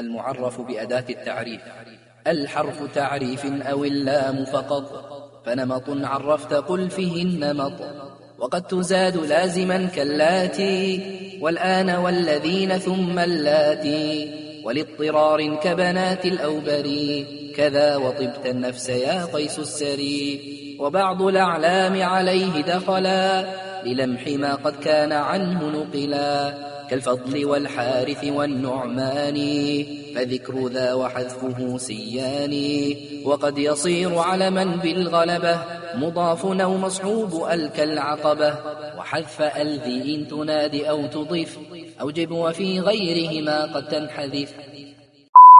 المعرف بأداة التعريف. الحرف تعريف أو اللام فقط. فنمط عرفت قل فيه النمط وقد تزاد لازما كاللاتي. والآن والذين ثم اللاتي. ولاضطرار كبنات الأوبري كذا وطبت النفس يا قيس السري. وبعض الأعلام عليه دخلا. للمح ما قد كان عنه نقلا كالفضل والحارث والنعمان فذكر ذا وحذفه سيان. وقد يصير علما بالغلبة مضاف أو مصحوب ألك العقبة. وحذف ألذي إن تنادي أو تضيف أوجب وفي غيرهما قد تنحذف.